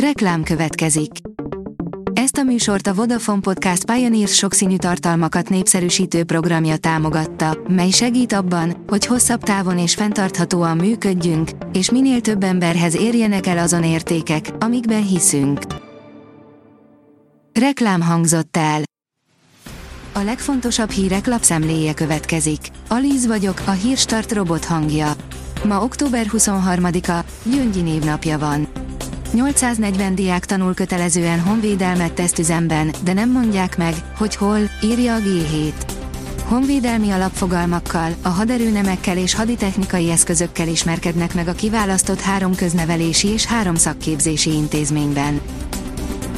Reklám következik. Ezt a műsort a Vodafone Podcast Pioneers sokszínű tartalmakat népszerűsítő programja támogatta, mely segít abban, hogy hosszabb távon és fenntarthatóan működjünk, és minél több emberhez érjenek el azon értékek, amikben hiszünk. Reklám hangzott el. A legfontosabb hírek lapszemléje következik. Alíz vagyok, a hírstart robot hangja. Ma október 23-a, Gyöngyi névnapja van. 840 diák tanul kötelezően honvédelmet tesztüzemben, de nem mondják meg, hogy hol, írja a G7. Honvédelmi alapfogalmakkal, a haderőnemekkel és haditechnikai eszközökkel ismerkednek meg a kiválasztott három köznevelési és három szakképzési intézményben.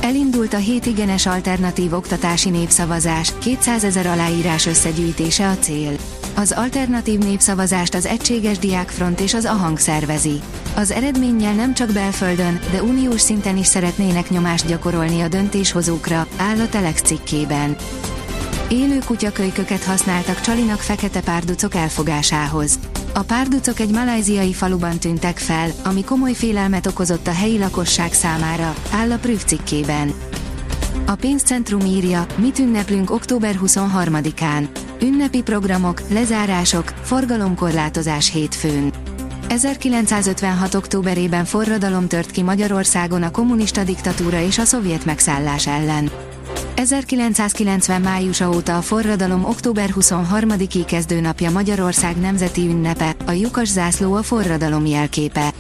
Elindult a hét igenes alternatív oktatási népszavazás, 200 ezer aláírás összegyűjtése a cél. Az alternatív népszavazást az Egységes Diákfront és az AHANG szervezi. Az eredménnyel nem csak belföldön, de uniós szinten is szeretnének nyomást gyakorolni a döntéshozókra, áll a Telex cikkében. Élő kutyakölyköket használtak Csalinak fekete párducok elfogásához. A párducok egy malajziai faluban tűntek fel, ami komoly félelmet okozott a helyi lakosság számára, áll a Prüv cikkében. A pénzcentrum írja, mit ünneplünk október 23-án. Ünnepi programok, lezárások, forgalomkorlátozás hétfőn. 1956. októberében forradalom tört ki Magyarországon a kommunista diktatúra és a szovjet megszállás ellen. 1990. májusa óta a forradalom október 23-i kezdőnapja Magyarország nemzeti ünnepe, a lyukas zászló a forradalom jelképe.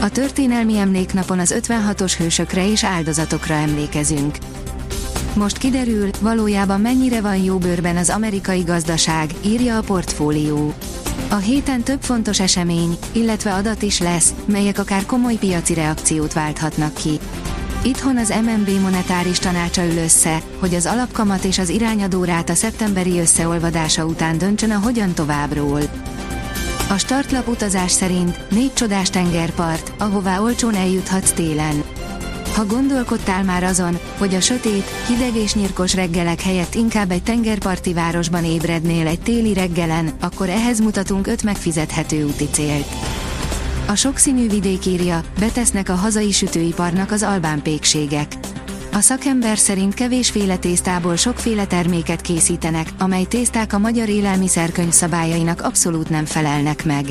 A történelmi emléknapon az 56-os hősökre és áldozatokra emlékezünk. Most kiderül, valójában mennyire van jó bőrben az amerikai gazdaság, írja a portfólió. A héten több fontos esemény, illetve adat is lesz, melyek akár komoly piaci reakciót válthatnak ki. Itthon az MNB monetáris tanácsa ül össze, hogy az alapkamat és az irányadó a szeptemberi összeolvadása után döntsön a hogyan továbbról. A startlap utazás szerint négy csodás tengerpart, ahová olcsón eljuthatsz télen. Ha gondolkodtál már azon, hogy a sötét, hideg és nyírkos reggelek helyett inkább egy tengerparti városban ébrednél egy téli reggelen, akkor ehhez mutatunk öt megfizethető úti célt. A sokszínű vidék írja, betesznek a hazai sütőiparnak az albán pékségek. A szakember szerint kevésféle tésztából sokféle terméket készítenek, amely tészták a magyar élelmiszerkönyv szabályainak abszolút nem felelnek meg.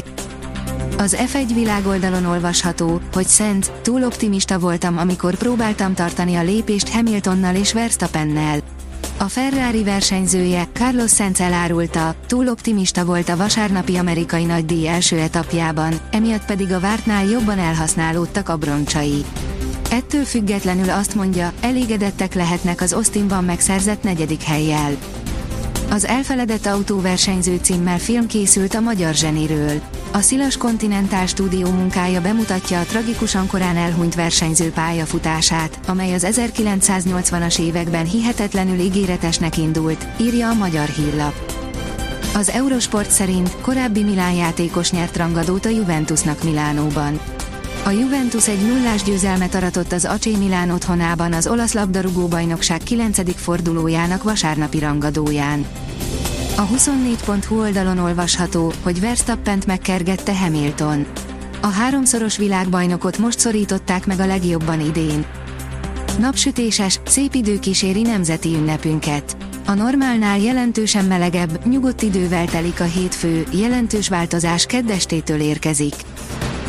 Az F1 világoldalon olvasható, hogy Szent, túl optimista voltam, amikor próbáltam tartani a lépést Hamiltonnal és Verstappennel. A Ferrari versenyzője, Carlos Sainz elárulta, túl optimista volt a vasárnapi amerikai nagydíj első etapjában, emiatt pedig a vártnál jobban elhasználódtak a broncsai. Ettől függetlenül azt mondja, elégedettek lehetnek az Austinban megszerzett negyedik helyjel. Az elfeledett autóversenyző címmel film készült a magyar zseniről. A Szilas Kontinentál stúdió munkája bemutatja a tragikusan korán elhunyt versenyző pályafutását, amely az 1980-as években hihetetlenül ígéretesnek indult, írja a magyar hírlap. Az Eurosport szerint korábbi Milán játékos nyert rangadót a Juventusnak Milánóban. A Juventus egy nullás győzelmet aratott az AC Milán otthonában az olasz labdarúgó bajnokság 9. fordulójának vasárnapi rangadóján. A 24.hu oldalon olvasható, hogy Verstappent megkergette Hamilton. A háromszoros világbajnokot most szorították meg a legjobban idén. Napsütéses, szép idő kíséri nemzeti ünnepünket. A normálnál jelentősen melegebb, nyugodt idővel telik a hétfő, jelentős változás keddestétől érkezik.